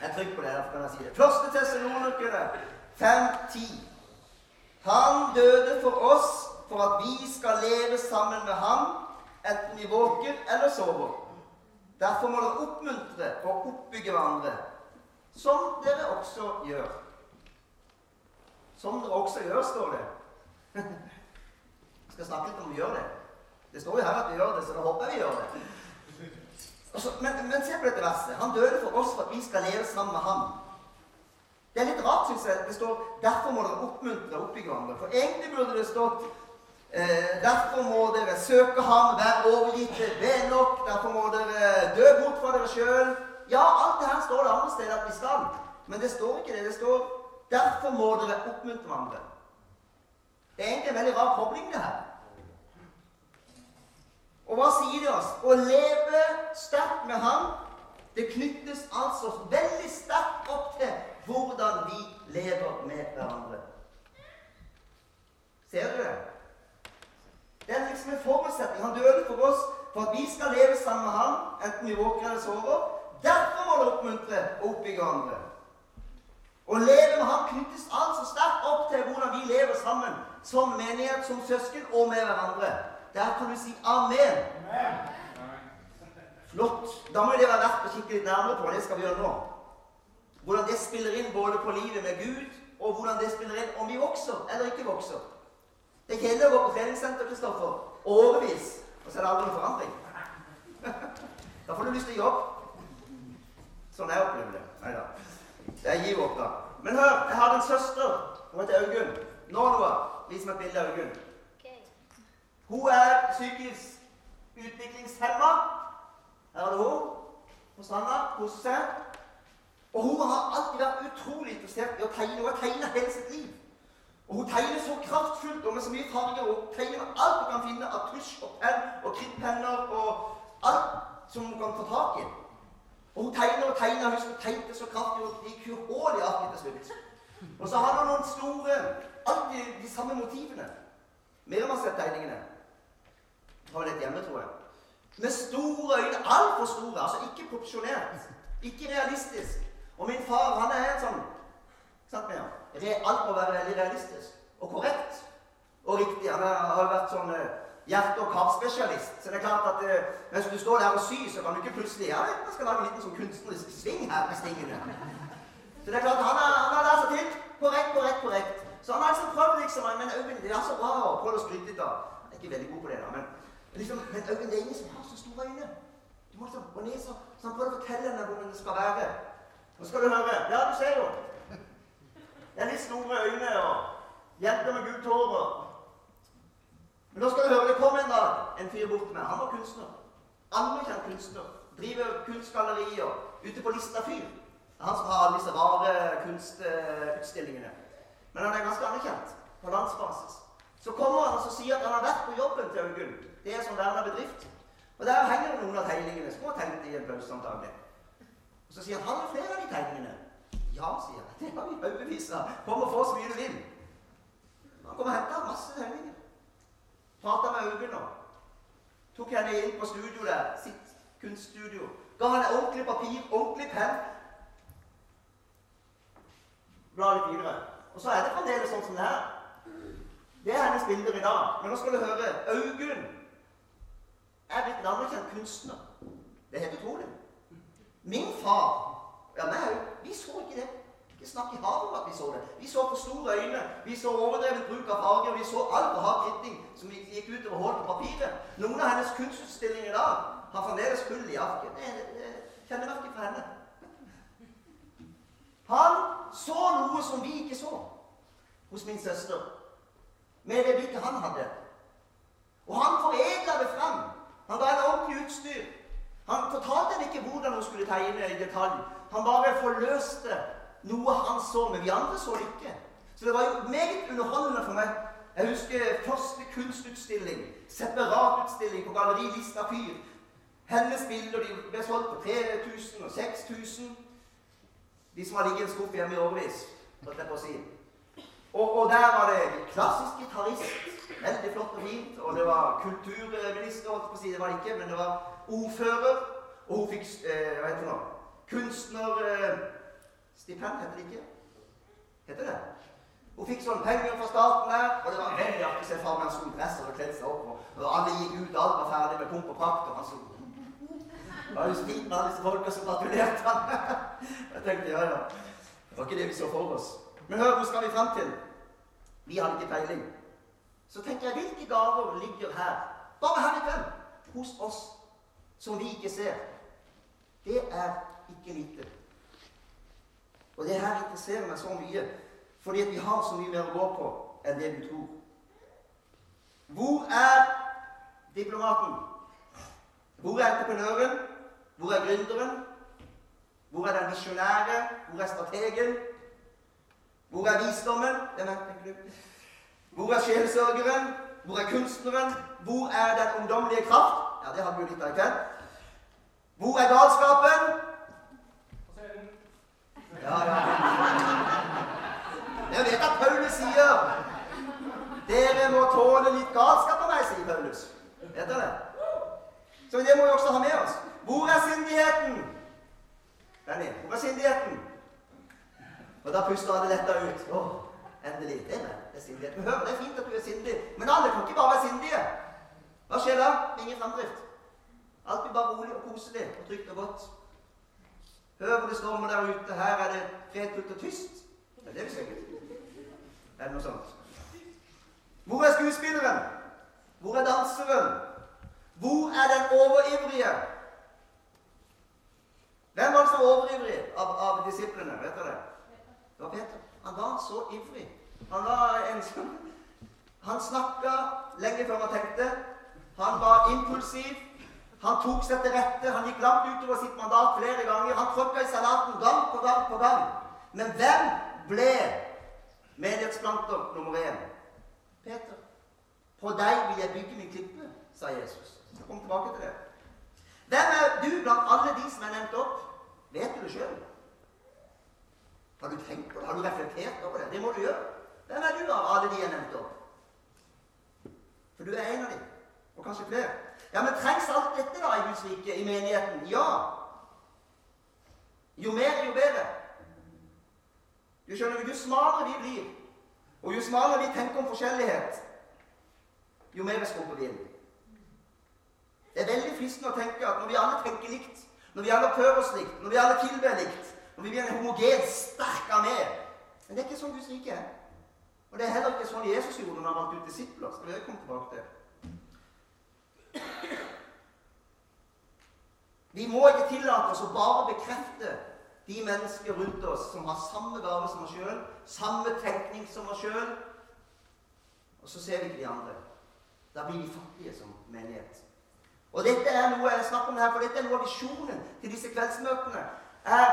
Jeg trykker på det, derfor kan jeg si det. Første Tessalonikere 5.10. Han døde for oss for at vi skal leve sammen med ham, enten vi våker eller sover. Derfor må dere oppmuntre og oppbygge hverandre, som dere også gjør. Som dere også gjør, står det. Jeg skal snakke litt om vi gjør det. Det står jo her at vi gjør det, så da håper jeg vi gjør det. Altså, men, men, se på dette verset. Han døde for oss for at vi skal leve sammen med ham. Det er litt rart, syns jeg. Det står 'derfor må dere oppmuntre og oppbygge hverandre'. For egentlig burde det stått eh, 'derfor må dere søke ham, være overgitte, be nok', 'derfor må dere dø bort fra dere sjøl'. Ja, alt det her står det andre steder at vi skal. Men det står ikke det. Det står 'derfor må dere oppmuntre hverandre'. Det er egentlig en veldig rar kobling, det her. Og hva sier? Å leve sterkt med ham, det knyttes altså veldig sterkt opp til hvordan vi lever med hverandre. Ser du det? Det er liksom en forutsetning. Han døde for oss for at vi skal leve sammen med ham, enten vi våker eller sover. Derfor må det oppmuntre og oppbygge andre. Å leve med ham knyttes altså sterkt opp til hvordan vi lever sammen som menighet, som søsken og med hverandre. Der kan du si amen. Flott. Da må det være verdt å kikke litt nærmere på. Det skal vi gjøre nå. Hvordan det spiller inn både på livet med Gud, og hvordan det spiller inn om vi vokser eller ikke vokser. Det gjelder å gå på treningssenter Kristoffer, årevis, og så er det aldri noen forandring. Da får du lyst til å jobbe. Sånn jeg opplever det. Nei da. Det er giv opp, da. Men hør, jeg har en søster. Hun heter Augunn. Nå, Noah, vis meg et bilde av Augunn. Hun er psykisk utviklingshemma. Her er det hun på stranda. Koser seg. Og hun har alltid vært utrolig interessert i å tegne. Hun har tegnet hele sitt liv. Og hun tegner så kraftfullt og med så mye farger. Hun tegner alt hun kan finne av tusj og penn og krittpenner og alt som hun kan få tak i. Og hun tegner og tegner. Hun tegnte så kraftig og gikk hull i arket til slutt. Og så har hun noen store Alltid de samme motivene. Mer sett tegningene. Har litt hjemme, tror jeg. Med store øyne. Altfor store. Altså ikke proporsjonert. Ikke realistisk. Og min far han er helt sånn sant med. Alt må være veldig realistisk og korrekt og riktig. Han har jo vært sånn eh, hjerte- og karspesialist. Så det er klart at eh, mens du står der og syr, så kan du ikke plutselig ja, jeg skal lage en liten sånn kunstnerisk sving her med stingene. Så det er klart, han har, han lært seg til. Korrekt, korrekt, korrekt. Så han har liksom prøvd liksom, men Øyvind, det er så bra å prøve å skryte litt av. Jeg er ikke veldig god på det, da, liksom, men òg det er ingen som har så store øyne. Du må liksom gå ned så, så han prøver å fortelle henne hvordan det skal være. Nå skal du høre. Ja, du ser jo. Det er litt store øyne og jenter med gult hår. Men nå skal du høre. Det kom en dag en fyr bort til meg. Han var kunstner. Anerkjent kunstner. Driver kunstgallerier ute på Lista fyr. Han som har disse rare kunstutstillingene. Men han er ganske anerkjent på landsbasis. Så kommer han og sier at han har vært på jobben til Augunn. Det er som verna bedrift. Og der henger det noen av tegningene som har tegnet i en pause antagelig. Og så sier han har du flere av de tegningene. Ja, sier jeg. Det har vi haugevis av. Kom og få så mye du vil. Han kom og henta masse tegninger. Prata med nå. Tok henne inn på studio der, sitt kunststudio. Ga henne ordentlig papir, ordentlig penn. Bla litt videre. Og så er det fremdeles sånn som det her. Det er hennes bilder i dag. Men nå skal du høre. Augunn er blitt en anerkjent kunstner. Det er helt utrolig. Min far ja, meg vi så ikke det. Ikke snakk i havet om at vi så det. Vi så for store øyne, vi så overdrevet bruk av farger, vi så altfor hard kritting som gikk utover hull på papiret. Noen av hennes kunstutstillinger i dag har fremdeles hull i arket. Det er kjennemerket for henne. Han så noe som vi ikke så hos min søster, med det blikket han hadde. Og han foredla det fram. Han ga henne ordentlig utstyr. Han fortalte henne ikke hvordan hun skulle tegne i detalj. Han bare forløste noe han så, men vi andre så det ikke. Så det var jo meget underholdende for meg. Jeg husker første kunstutstilling, separatutstilling på Galleri Lista Fyr. Hennes bilder de ble solgt på 3000 og 6000. De som har ligget i en skuff hjemme i årevis. holdt jeg på si. Og, og, der var det klassisk gitarist. Veldig flott og fint. Og det var kulturminister, holdt på å si. Det var det ikke, men det var ordfører. Og hun fikk eh, hva heter det nå? Kunstner... Eh, heter det ikke? Heter det? Hun fikk sånn penger fra staten der, og det var veldig artig å se far med en dress og kledde seg opp. Og, alle gikk ut, alle var ferdig med pump og prakt. og han så det var jo så fint med alle disse folka som gratulerte han. Jeg tenkte ja, ja. Det var ikke det vi så for oss. Men hør, hvor skal vi fram til? Vi hadde ikke peiling. Så tenker jeg, hvilke gaver ligger her? Bare her i kveld. Hos oss. Som vi ikke ser. Det er ikke lite. Og det her interesserer meg så mye. Fordi vi har så mye mer å gå på enn det du tror. Hvor er diplomaten? Hvor er entreprenøren? Hvor er gründeren? Hvor er den visjonære? Hvor er strategen? Hvor er visdommen? Hvor er sjelsørgeren? Hvor er kunstneren? Hvor er den ungdommelige kraft? Ja, det hadde vi jo litt av i kveld. Hvor er galskapen? Ja, ja. Jeg vet at Paulus sier dere må tåle litt galskap av meg, sier Paulus. Vet dere det? Så det må vi også ha med oss. Hvor er sindigheten? Benny, hvor er sindigheten? Og da puster alle letta ut. Å, endelig. Det er det. Det er sindighet. Men hør, det er fint at du er sindig, men alle kan ikke bare være sindige. Hva skjer da? Ingen framdrift. Alt blir bare rolig og koselig og trygt og godt. Hør hvor det stormer der ute. Her er det fredfullt og tyst. Det er det vi sikkert. Eller noe sånt. Hvor er skuespilleren? Hvor er danseren? Hvor er den overivrige? Hvem var det som var overivrig av, av disiplene? Vet dere? Det var Peter. Han var så ivrig. Han var en Han snakka lenge før han tenkte. Han var impulsiv. Han tok seg til rette. Han gikk langt utover sitt mandat flere ganger. Han tråkka i salaten gang på gang på gang. Men hvem ble Menighetsplanter nummer én. Peter. På deg vil jeg bygge min klippe, sa Jesus. Jeg kom tilbake til det. Hvem er du blant alle de som er nevnt opp? Vet du det sjøl? Har du tenkt på det? Har du reflektert over det? Det må du gjøre. Hvem er du av alle de jeg nevnte opp? For du er en av dem. Og kanskje flere. Ja, men trengs alt dette da i Guds rike, i menigheten? Ja. Jo mer, jo bedre. Du skjønner, Jo smalere vi blir, og jo smalere vi tenker om forskjellighet, jo mer skrumper vi inn. Det er veldig fristende å tenke at når vi alle tenker likt, når vi alle oppfører oss likt, når vi alle tilber likt, når vi blir en homogen, sterk armé Men det er ikke sånn Guds rike er. Og det er heller ikke sånn Jesus gjorde når han valgte ut disipler. Skal vi komme tilbake til. Vi må ikke tillate oss å bare bekrefte de mennesker rundt oss som har samme gave som oss sjøl, samme tenkning som oss sjøl. Og så ser vi ikke de andre. Da blir vi fattige som menighet. Og dette er noe jeg snakker om her, for dette er noe av visjonen til disse kveldsmøtene. er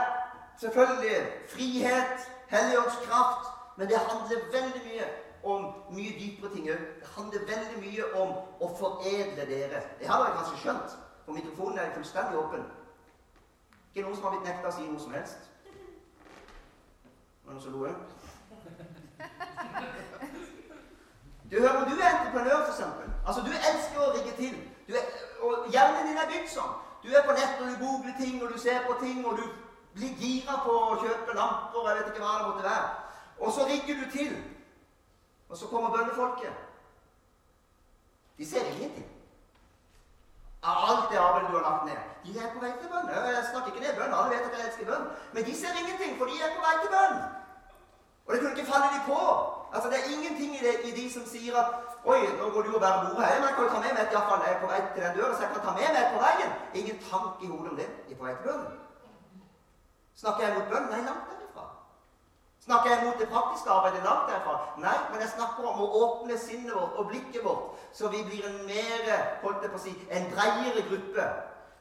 selvfølgelig frihet, helligåndskraft, men det handler veldig mye om mye dypere ting òg. Det handler veldig mye om å foredle dere. Det har dere kanskje skjønt, for mikrofonen er fullstendig åpen. Ikke noen som har blitt nekta å si noe som helst. Var det noen som lo òg? Du hører, du er entreprenør, f.eks. Altså, du elsker å rigge til. Er, og Hjernen din er bygd sånn. Du er på nett og du googler ting og du ser på ting, og du blir gira på å kjøpe lamper og jeg vet ikke hva det måtte være. Og så rigger du til. Og så kommer bønnefolket. De ser ingenting alt det arbeidet du har lagt ned. De er på vei til bønn. Jeg snakker ikke ned bønn. Alle vet at jeg elsker bønn. Men de ser ingenting, for de er på vei til bønn. Og det kunne ikke falle de på. Altså, Det er ingenting i, det, i de som sier at Oi, nå går du og bærer bordet her. Men jeg kan ta med meg et iallfall jeg er på vei til den døra, så jeg kan ta med meg et på veien. Ingen tanke i hodet om det. De er på vei til bønn. Snakker jeg mot bønn? Nei, langt. Snakker jeg mot det praktiske arbeidet langt derfra? Nei, men jeg snakker om å åpne sinnet vårt og blikket vårt, så vi blir en mer, holdt jeg på å si, en bredere gruppe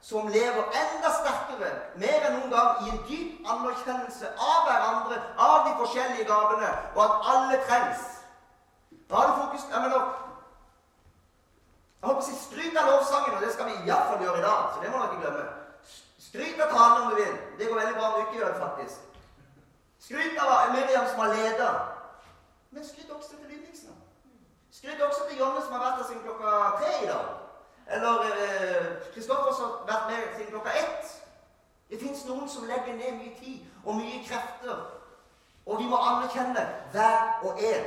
som lever enda sterkere, mer enn noen gang, i en dyp anerkjennelse av hverandre, av de forskjellige gavene, og at alle trengs. Da har det fokus Jeg mener Jeg håper å si skryt av lovsangen, og det skal vi iallfall gjøre i dag. så det må dere ikke glemme. Skryt av talen om du vil. Det går veldig bra om du ikke gjør det, faktisk. Skryt av Miriam som har leder. Men skryt også til Lydningsen. Skryt også til Jonne som har vært her siden klokka tre i dag. Eller Kristoffer eh, som har vært med siden klokka ett. Det fins noen som legger ned mye tid og mye krefter. Og vi må anerkjenne hver og en.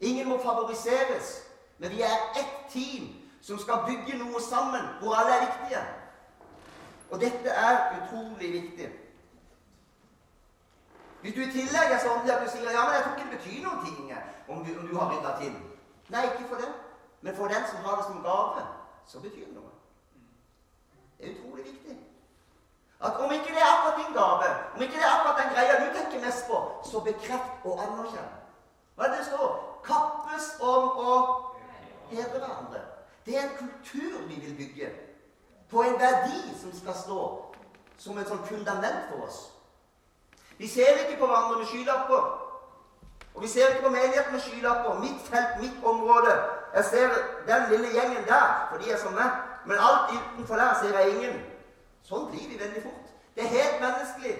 Ingen må favoriseres, men vi er ett team som skal bygge noe sammen, hvor alle er viktige. Og dette er utrolig viktig. Hvis du i tillegg er sånn at du sier ja, men jeg tror ikke det betyr noen ting om du, om du har rydda til Nei, ikke for det. Men for den som har det som gave, så betyr det noe. Det er utrolig viktig. At om ikke det er akkurat din gave, om ikke det er akkurat den greia du tenker mest på, så bekreft og anerkjenn. Hva er det det står? Kappes om å hedre hverandre. Det er en kultur vi vil bygge. På en verdi som skal stå som et sånt fundament for oss. Vi ser ikke på hverandre med skylapper. Og vi ser ikke på menigheten med skylapper. Mitt felt, mitt område. Jeg ser den lille gjengen der, for de er som meg. Men alt utenfor der ser jeg ingen. Sånn blir vi veldig fort. Det er helt menneskelig.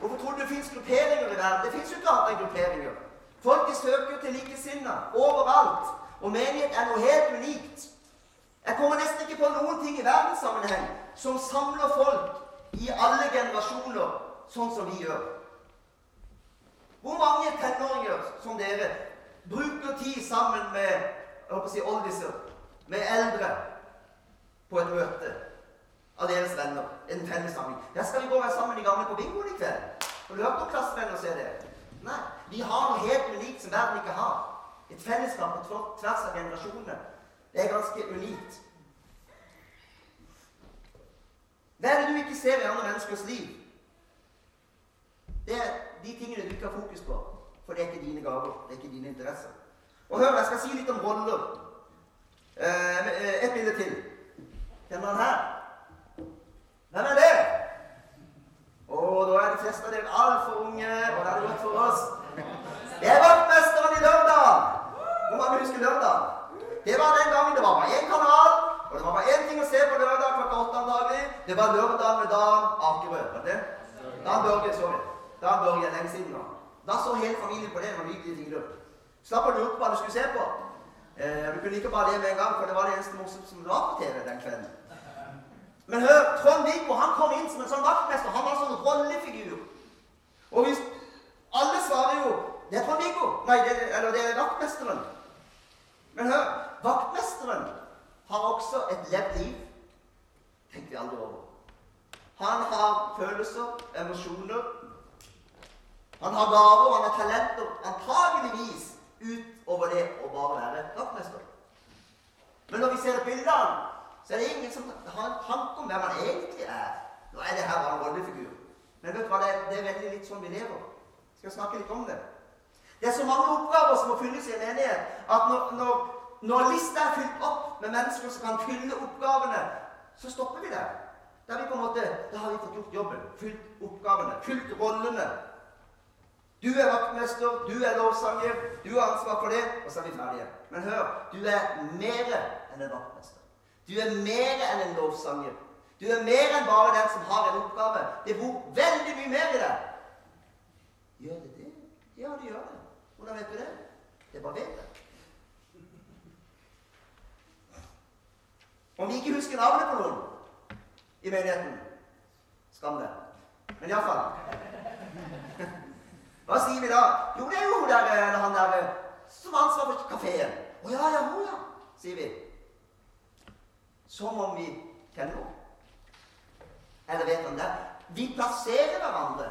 Hvorfor tror du det fins grupperinger i verden? Det fins jo ikke annet enn grupperinger. Folk de søker til likesinnede overalt. Og menighet er noe helt unikt. Jeg kommer nesten ikke på noen ting i verdenssammenheng som samler folk i alle generasjoner, sånn som vi gjør. Hvor mange tenåringer som dere bruker tid sammen med jeg håper å si, oldiser, med eldre, på et møte av deres venner? En fellessamling. Der skal vi gå og være sammen de gamle på bingoen i kveld? Har du hørt om klassevenner se det? Nei. Vi har noe helt unikt som verden ikke har. Et fellesskap på tvers av generasjonene. Det er ganske unikt. Hva er det du ikke ser i andre menneskers liv? Det er de tingene du ikke har fokus på. For det er ikke dine gaver. Det er ikke dine interesser. Og hør, jeg skal si litt om roller. Eh, eh et bilde til. Kjenner han her? Hvem er det? Å, da er de fleste av dere altfor unge, og det hadde godt for oss. Det er vaktmesteren i Lørdal. Hvor mange husker Lørdal? Det var den gangen det var bare én kanal, og det var bare én ting å se på lørdag klokka åtte antagelig. Det var Lørdal med Dan Akerø. Var det? Dan Børge, sorry. Da bør jeg lenge siden nå. Da så hele familien på det når vi gikk i tider. Slapp å lure på hva du skulle se på. Eh, vi kunne like bare det med en gang, for det var det eneste morsomme som var på TV den kvelden. Men hør, Trond-Viggo han kom inn som en sånn vaktmester. Han var en sånn rollefigur. Og hvis alle svarer jo det er Trond-Viggo. Nei, det, eller det er vaktmesteren. Men hør, vaktmesteren har også et levd liv. Tenkte vi aldri over. Han har følelser, emosjoner, han har gaver, han har talenter, antageligvis utover det å bare være vaktmester. Men når vi ser et bilde av ham, så er det ingen som har en tanke om hvem han egentlig er. Nå er det her bare en rollefigur. Men vet du hva, det er, det er veldig litt sånn vi lever. Skal Jeg snakke litt om det. Det er så mange oppgaver som må fylles i en enighet, at når, når, når lista er fylt opp med mennesker som kan fylle oppgavene, så stopper vi der. Da har vi fått gjort jobben. Fylt oppgavene, fylt rollene. Du er vaktmester, du er lovsanger, du har ansvar for det, og så er vi ferdige. Men hør, du er mer enn en vaktmester. Du er mer enn en lovsanger. Du er mer enn bare den som har en oppgave. Det bor veldig mye mer i deg. Gjør det det? Ja, det gjør det. Hvordan vet du det? Det bare vet jeg. Om vi ikke husker navnet på noen i menigheten Skam det. Men iallfall hva sier vi da? Jo, det er jo der, eller han der eh, som har ansvar for kafeen. Å ja, ja, hun, ja, sier vi. Som om vi kjenner henne. Eller vet han det? Vi plasserer hverandre.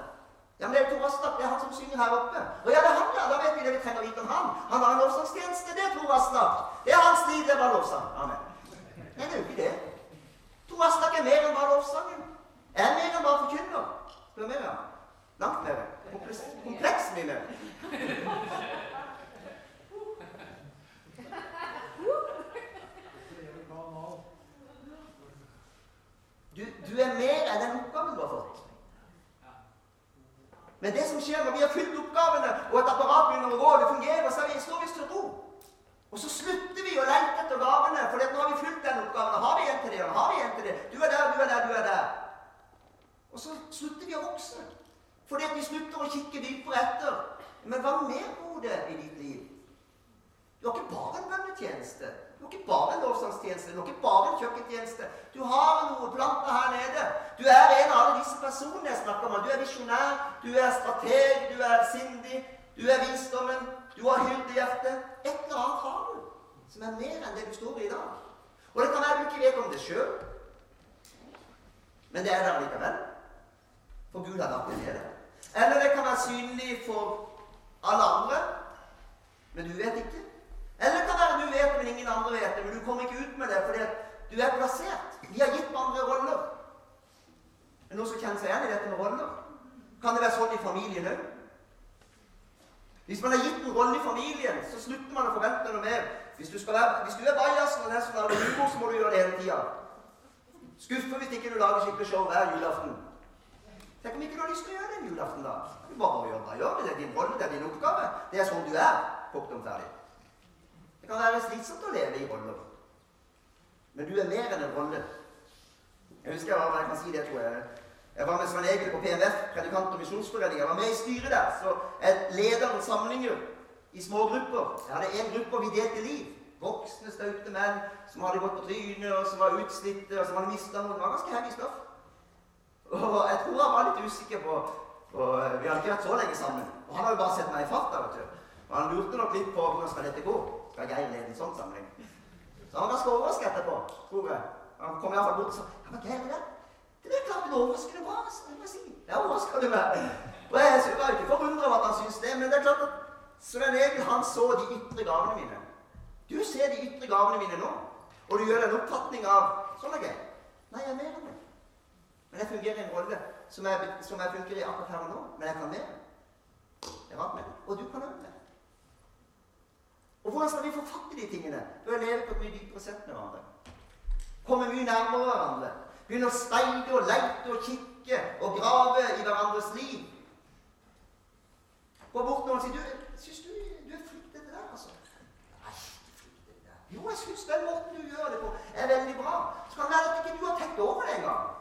Ja, men det er Aslak, det er han som synger her oppe. Å ja, det er han, ja. Da vet vi det vi trenger å vite om han. Han har en lovsangstjeneste, det er Tor Aslak. Det er hans liv, det var lovsang. Amen. Nei, det er jo ikke det. Tor Aslak er mer enn bare lovsangen. Er mer enn bare forkynner. Spør meg, ja. Langt mer. Kompleks, mine. Du, du, er mer enn den oppgaven du har fått. Men det som skjer når vi har fylt oppgavene, og et apparat begynner å gå, det fungerer, så står vi til ro. Og så slutter vi å lete etter gavene, for nå har vi fylt den oppgaven. Har vi en til det? Har vi en til det? Du er der, du er der, du er der. Og så slutter vi å vokse. Fordi at vi slutter å kikke dypere etter. Men hva mer bor i ditt liv? Du har ikke bare en bønnetjeneste. Du har ikke bare en lovsangstjeneste. Du har ikke bare en kjøkkentjeneste. Du har noe planta her nede. Du er en av alle disse personene jeg snakker om. Du er visjonær, du er strateg, du er sindig, du er visdommen, du har hyrdehjerte. Et eller annet har du som er mer enn det du står i i dag. Og det kan være du ikke vet om det sjøl, men det er der likevel. For Gud har lagt det nede. Eller det kan være synlig for alle andre, men du vet ikke. Eller det kan være du vet, men ingen andre vet det. Men du kommer ikke ut med det fordi du er plassert. Vi har gitt andre roller. Er det noen som kjenner seg igjen i dette med roller? Kan det være sånn i familien òg? Hvis man har gitt en rolle i familien, så slutter man å forvente noe mer. Hvis du, være, hvis du er bajasen og den som lager humor, så må du gjøre det hele tida. Skuffer hvis ikke du lager skikkelig show hver julaften. Tenk om ikke du har lyst til å gjøre det en julaften, da. Du bare må gjøre det. Det er din rolle, det er din oppgave. Det er sånn du er. Punktum ferdig. Det kan være slitsomt å leve i roller. Men du er mer enn en rolle. Jeg husker jeg, jeg kan si det, tror jeg. Jeg var med Svein Egil på PMF, predikant og misjonsforening. Jeg var med i styret der. Så jeg leder samlinger i små grupper. Jeg hadde én gruppe vi delte liv. Voksne, staute menn som hadde gått på trynet, og som var utslitte, og som hadde mista noe. Det var ganske heavy stoff. Og jeg tror han var litt usikker på, og Vi hadde ikke vært så lenge sammen. Og han har jo bare sett meg i farta. vet du. Og han lurte nok litt på hvordan skal dette gå. Skal Geir lede en sånn samling? Så han var ganske overrasket etterpå, tror jeg. Han kom iallfall bort og sa ja, men Geir, det, det er klart du overrasker bra. Jeg må si. Jeg overrasker du meg. Og jeg var ikke forundra over at han syntes det, men det er klart at Svein Egil han så de ytre gavene mine. Du ser de ytre gavene mine nå, og du gjør en oppfatning av sånn er Geir. Nei, jeg er mer enn det. Men jeg fungerer i en rolle som jeg, som jeg fungerer i akkurat her og nå. Men jeg kan mer. Jeg rart med det. Og du kan øve. Og hvordan skal vi få fatt i de tingene? Ved å leve på et mye dypere sett med hverandre. Komme mye nærmere hverandre. Begynne å speide og leite og kikke og grave i hverandres liv. Gå bort noen og si du, 'Syns du, du er flink til det der?' altså. Nei, ikke flink til det der. Jo, jeg syns den måten du gjør det på, er veldig bra. Så kan det være at ikke du har tenkt over det engang.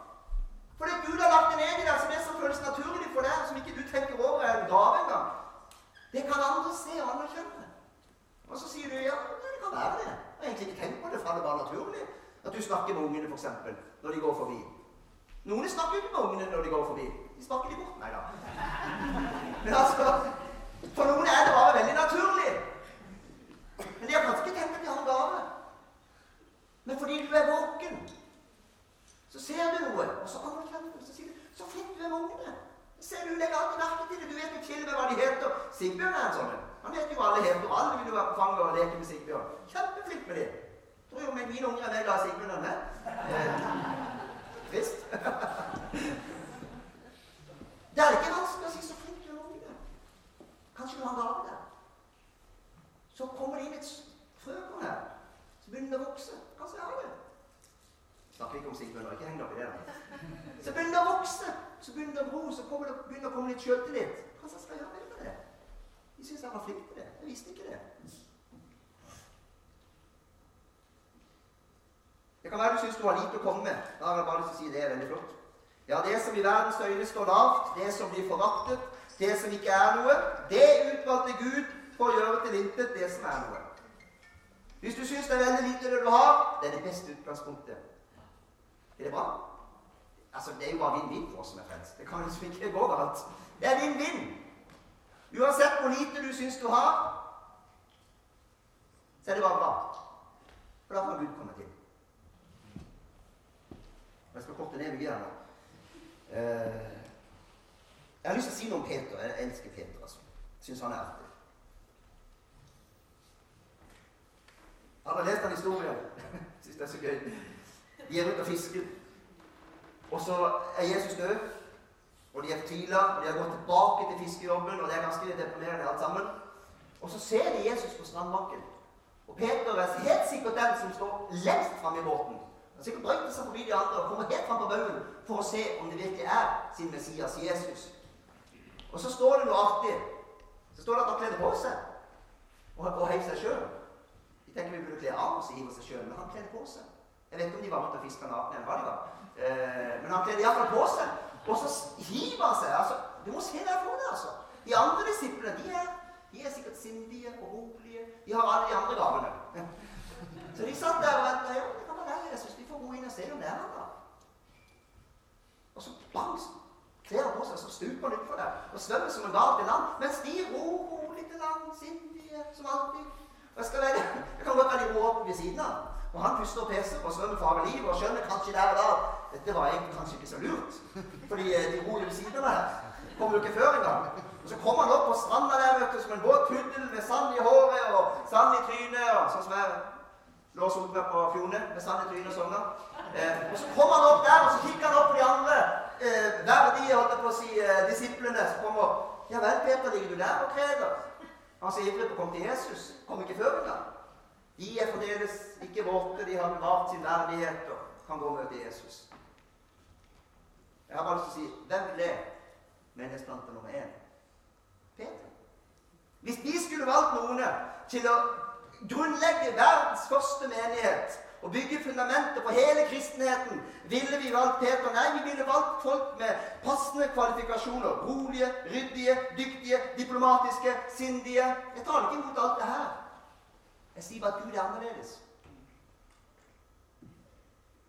Fordi Gud har lagt ned i deg som er som føles naturlig for deg, som ikke du tenker over er en gave engang. Det kan andre se og anerkjenne. Og så sier du ja, det kan være det. Jeg har egentlig ikke tenkt på det for det var naturlig. At du snakker med ungene, f.eks., når de går forbi. Noen snakker ikke med ungene når de går forbi. De snakker de bort. Nei da. Men altså, For noen er det bare veldig naturlig. Sigbjørn er en sånn han vet jo alle heter. Alle vil jo være på fanget og som ikke er noe, det utvalgte Gud for å gjøre til intet det som er noe. Hvis du syns det er veldig lite det du har, det er det beste utgangspunktet. Er det bra? Altså, Det er jo bare vinn-vinn for oss som er frelst. Det kan liksom ikke gå galt. Det er vinn-vinn. Uansett hvor lite du syns du har, så er det bare bra. For da får Gud komme til. Jeg skal korte ned mye her nå. Jeg har lyst til å si noe om Peter. Jeg elsker Peter. altså. Syns han er artig. Har har lest den historien. Syns det er så gøy. De er ute og fisker. Og så er Jesus død. Og de er fortvila, og de har gått tilbake til fiskejobben, og det er ganske deprimerende alt sammen. Og så ser de Jesus på strandbakken. Og Peter er helt sikkert den som står lengst framme i båten. Han sikkert brøyter seg forbi de andre og kommer helt fram på baugen for å se om det virkelig er sin Messias, Jesus. Og så står det noe artig. Så står det at han kledde på seg og, og heiv seg sjøl. Jeg tenker vi burde kle av oss og hive seg sjøl, men han kledde på seg. Jeg vet ikke om de var med til å fiske nakne, eller hva de var. Eh, men han kledde iallfall på seg. Og så hiver han seg. altså, Du må se der for deg, altså. De andre disiplene de er, de er sikkert sindige og rolige. De har alle de andre gavene. Så de satt der og venta. Ja, det kan være deg, syns Vi får gå inn og se om det er han da. Og så bang, kler på seg, så stuper han utfor der og svømmer som en gal til land. Mens de ror rolig til land, sindige som alltid. Jeg, skal være, jeg kan godt være de opp ved siden av. Og han puster og peser og svømmer for livet og skjønner kanskje der og da dette var egentlig kanskje ikke så lurt. Fordi eh, de ror ved siden av meg. Kommer jo ikke før engang. Og så kommer han opp på stranda der vet du, som en våt puddel med sand i håret og sand i trynet. og sånn som jeg lå og på Fjone med sand i trynet og sånn. Eh, og så kommer han opp der, og så kikker han opp på de andre eh, verdige holdt jeg på å si, eh, disiplene som kommer. Ja vel, Peter, ligger du der og kreder? Han sier ivrig på å komme til Jesus. Kom ikke før engang. De er fremdeles ikke våte, de har bevart sin verdighet og kan gå og møte Jesus. Jeg har bare lyst til å si hvem ble menighetsplanta nummer én? Peter. Hvis de skulle valgt noen til å grunnlegge verdens første menighet og bygge fundamentet for hele kristenheten, ville vi valgt Peter? Nei, vi ville valgt folk med passende kvalifikasjoner. Rolige, ryddige, dyktige, diplomatiske, sindige. Jeg tar ikke imot alt det her. Jeg sier bare at Gud er annerledes.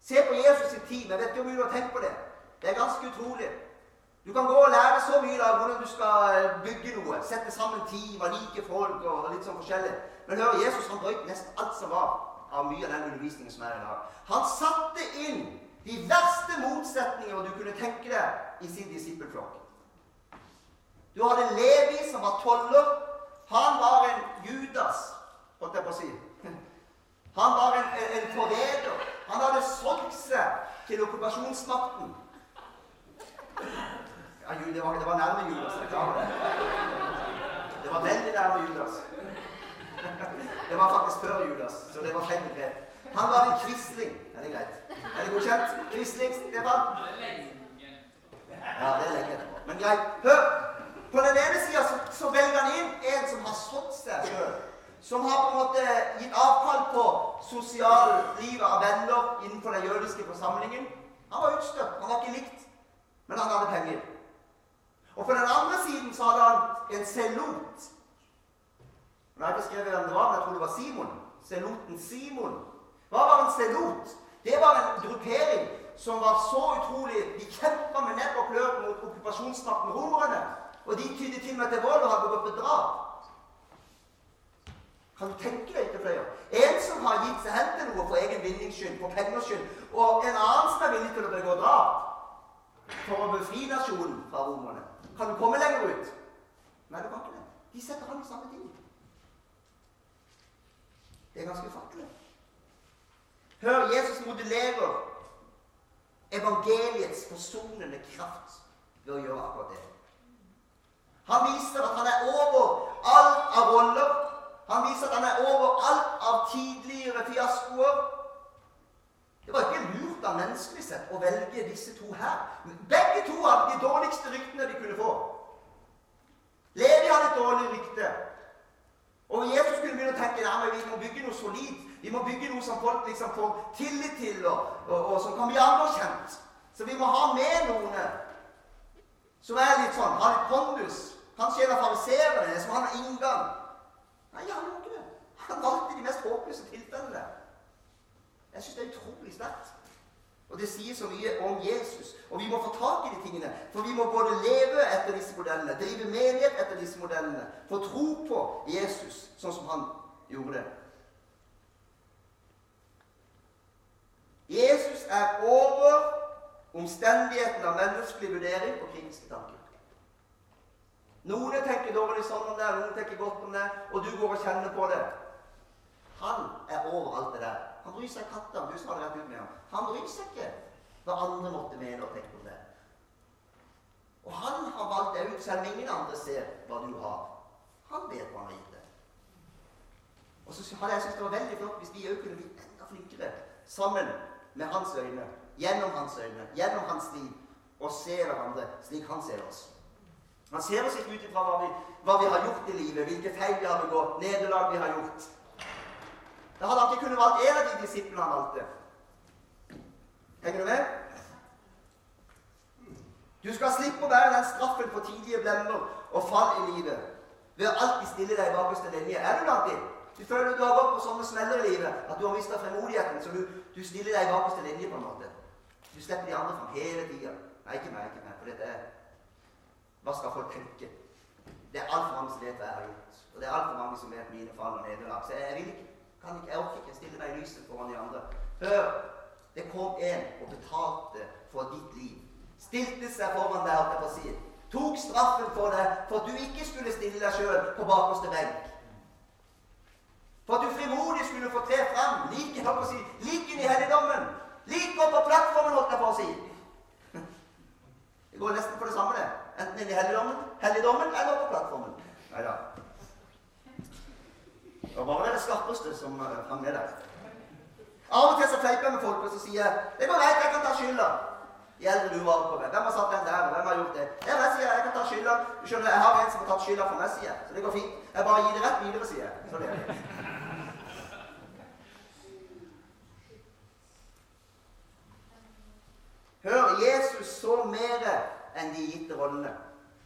Se på Jesus sin tid. Jeg vet ikke om du har tenkt på det. Det er ganske utrolig. Du kan gå og lære så mye av hvordan du skal bygge noe. Sette sammen team av like folk og litt sånn forskjellig. Men hør, Jesus han brøt nesten alt som var av mye av den undervisningen som er i dag. Han satte inn de verste motsetningene du kunne tenke deg i sin disippelflokk. Du hadde Levi, som var toller. Han var en Judas holdt jeg på å si. Han var en, en forræder. Han hadde solgt seg til okkupasjonsmakten. Ja, det, var, det var nærme Judas. Jeg klarer det. Det var veldig nærme Judas. Det var faktisk før Judas, så det var feil begrep. Han var en quisling. Er det greit? Er det godkjent? Quisling, Stefan? Ja, det er lenge. Men greit. Hør! På den ene sida så, så velger han inn en som har stått seg sjøl som har på en måte gitt avkall på sosiallivet av venner innenfor den jødiske forsamlingen. Han var utstøtt, han var ikke likt, men han hadde penger. Og på den andre siden så hadde han en selot. Nå har jeg ikke skrevet hvem det var, men jeg tror det var Simon. Seloten Simon. Hva var en selot? Det var en gruppering som var så utrolig De kjempa med nebb og klør mot okkupasjonsmakten romerne. Og de tydde til og med til vold og hadde begått drap. Kan du tenke deg til flere? En som har gitt seg hen til noe for egen vinnings skyld, for pengers skyld, og en annen som er villig til å begå drap for å befri nasjonen fra romerne. Kan du komme lenger ut? Nei, du kan ikke det. De setter han i samme ting. Det er ganske ufattelig. Hør, Jesus modellerer evangeliets forsonende kraft ved å gjøre akkurat det. Han viser at han er over alt av roller han viser at han er over alt av tidligere fiaskoer. Det var ikke lurt av menneskelig sett å velge disse to her. Begge to hadde de dårligste ryktene de kunne få. Levi hadde et dårlig rykte. Og Jesus skulle begynne å tenke at vi må bygge noe solid. Vi må bygge noe som folk liksom får tillit til, og, og, og som kan bli anerkjent. Så vi må ha med noen som er litt sånn, har litt pondus. Kanskje en av fariseerne som har en inngang. Nei, han gjorde ikke det. Han valgte de mest håpløse tilfellene. Jeg syns det er utrolig sterkt. Og det sier så mye om Jesus. Og vi må få tak i de tingene. For vi må både leve etter disse modellene, drive menighet etter disse modellene, få tro på Jesus sånn som han gjorde det. Jesus er over omstendigheten av menneskelig vurdering og kritiske tanker. Noen tenker dårlig sånn om det, noen tenker godt om det, og du går og kjenner på det. Han er over alt det der. Han bryr seg katta om du sa det rett ut med ham. Han bryr seg ikke hva andre måtte mene og tenke om det. Og han har valgt det ut, selv om ingen andre ser hva du har. Han vet hva han har gitt deg. Og så hadde jeg syntes det var veldig flott hvis vi òg kunne bli enda flinkere sammen med hans øyne, gjennom hans øyne, gjennom hans liv, og se hverandre slik han ser oss. Han ser oss ikke ut ifra hva, hva, vi har gjort i livet, hvilke feil vi har begått, nederlag vi har gjort. Da hadde han ikke kunnet valgt en av de disiplene han valgte. Henger du med? Du skal slippe å være den straffen for tidlige blemmer og fall i livet ved å alltid stille deg i bakerste linje. Er du blant dem? Du føler du har gått på sånne smeller i livet at du har mista fremodigheten, så du, du stiller deg i bakerste linje på en måte. Du slipper de andre fram hele tida. Nei, ikke meg, ikke meg. For dette er Hva skal folk tenke? Det er altfor mange som vet hva jeg har gjort. Og det er altfor mange som vet mine fall og nederlag. Så jeg vil ikke, kan ikke, jeg orker ikke stille meg i lyset foran de andre. Hør! Det kom en og betalte for ditt liv. Stilte seg foran deg, holdt jeg på å si. Tok straffen for deg for at du ikke skulle stille deg sjøl på bakerste benk. For at du frimodig skulle få tre fram, like, holdt på å si, like inn i helligdommen. Like opp på plattformen, holdt jeg på å si. Det går nesten på det samme, det. Enten inn i helligdommen, helligdommen eller på plattformen. Nei da. Det var bare det skarpeste som hang med der. Av og til så fleiper jeg med folk og sier jeg, det går greit, jeg kan ta skylda. Gjelder du var på meg. Hvem har satt den der? Hvem har gjort det? Jeg, vet, sier, jeg kan ta skylda. Du skjønner, Jeg har en som har tatt skylda for meg, sier jeg. Så det går fint. Jeg bare gir det rett videre, sier jeg. Så det det. Hør, Jesus så mer enn de gitte rollene.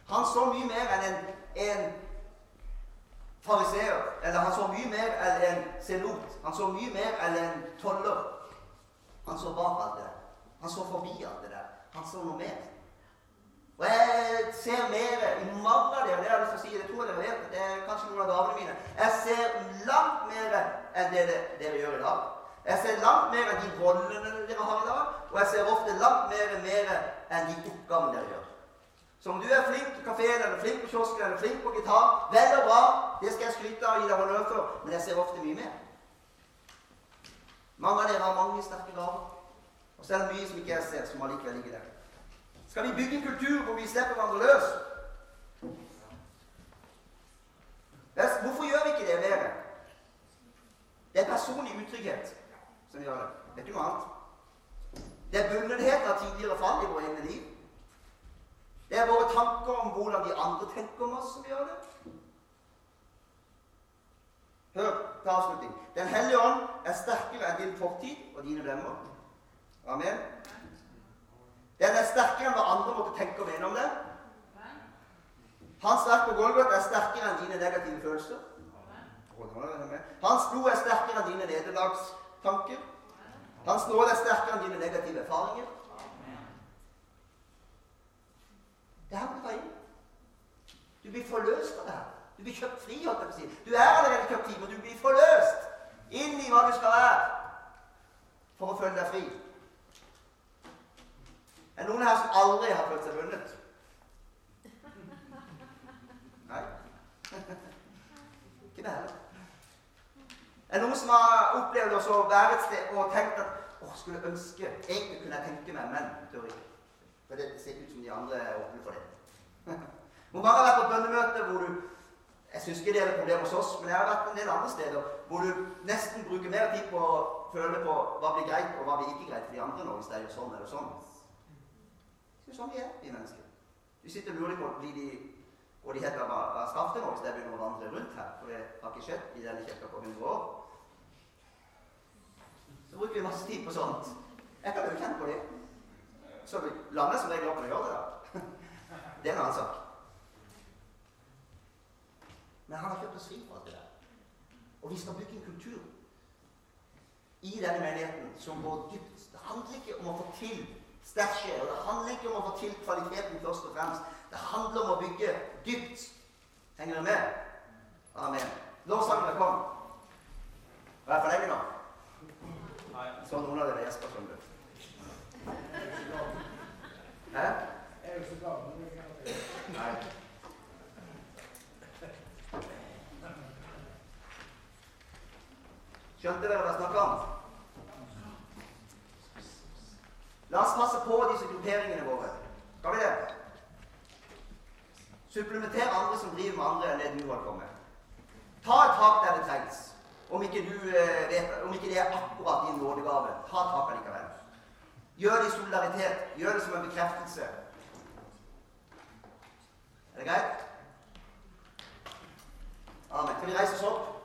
Han så mye mer enn en, en fariseer. Eller han så mye mer enn en senot. Han så mye mer enn en toller. Han så bak alt det. Han så forbi alt det der. Han så noe mer. Og jeg ser mer i mange av dere. Det har jeg lyst til å si, det tror jeg dere vet. Det er kanskje noen av damene mine. Jeg ser langt mer enn det dere gjør i dag. Jeg ser langt mer enn de rollene dere har i dag, og jeg ser ofte langt mer, mer enn de oppgavene dere gjør. Så om du er flink på kafeen eller flink på kiosken eller flink på gitar, vel og bra. Det skal jeg skryte av og gi deg honnør for, men jeg ser ofte mye mer. Mange av dere har mange sterke gaver. Og så er det mye som ikke jeg ser, som allikevel ligger der. Skal vi bygge en kultur hvor vi slipper hverandre løs? Hvorfor gjør vi ikke det mer? Det er personlig utrygghet som gjør det. Det er ikke noe annet. Det er bunnenhet av tidligere fall i våre egne liv. Det er våre tanker om hvordan de andre tenker om oss, som gjør det. Hør til avslutning. Den hellige ånd er sterkere enn din fortid og dine blemmer. Amen. Den er sterkere enn hva andre måtte tenke og mene om det. Hans verk på Golgot er sterkere enn dine negative følelser. Hans blod er sterkere enn dine nederlagstanker. Hans nåde er sterkere enn dine negative erfaringer. Det her må du ta inn. Du blir forløst av det her. Du blir kjøpt fri. holdt jeg på å si. Du er allerede kjøpt fri, men du blir forløst inn i hva du skal være for å føle deg fri. Er det noen her som aldri har følt seg bundet? Nei. Ikke det heller. Er det noen som har opplevd å være et sted og tenkt at å, skulle ønske Egentlig kunne jeg tenke meg, men tør ikke. For det ser ikke ut som de andre er åpne for det. Hvor mange har vært på bønnemøte hvor du Jeg syns ikke det er et problem hos oss, men jeg har vært en del andre steder hvor du nesten bruker mer tid på å føle på hva blir greit, og hva blir ikke greit for de andre nå, hvis det er sånn eller sånn. Det er sånn vi er, vi mennesker. Vi sitter og lurer på blir de og de heter hva Skaftet nå hvis jeg begynner å vandre rundt her. For det har ikke skjedd i denne kirka på 100 år. Så bruker vi masse tid på sånt. Jeg kan jo kjenne på det så lander jeg som regel opp med å gjøre det. da. Det er en annen sak. Men han har kjøpt oss fri fra alt det der. Og vi skal bygge en kultur i denne menigheten som går dypt. Det handler ikke om å få til stæsjer, og det handler ikke om å få til kvaliteten først og fremst. Det handler om å bygge dypt. Henger dere med? Amen. Lovsangene kom. Var jeg for lenge nå? Så noen av dere gjesper, skjønner du. Hæ? Nei. Skjønte dere hva jeg snakka om? La oss passe på disse grupperingene våre. Skal vi det? Supplementer andre som driver med andre enn det du har kommet. Ta et tak der det trengs. Om ikke, du eh, vet, om ikke det er akkurat din nådegave, ta tak allikevel. Gjør det i solidaritet. Gjør det som en bekreftelse. Er det greit? Amen. Kan vi reise oss opp?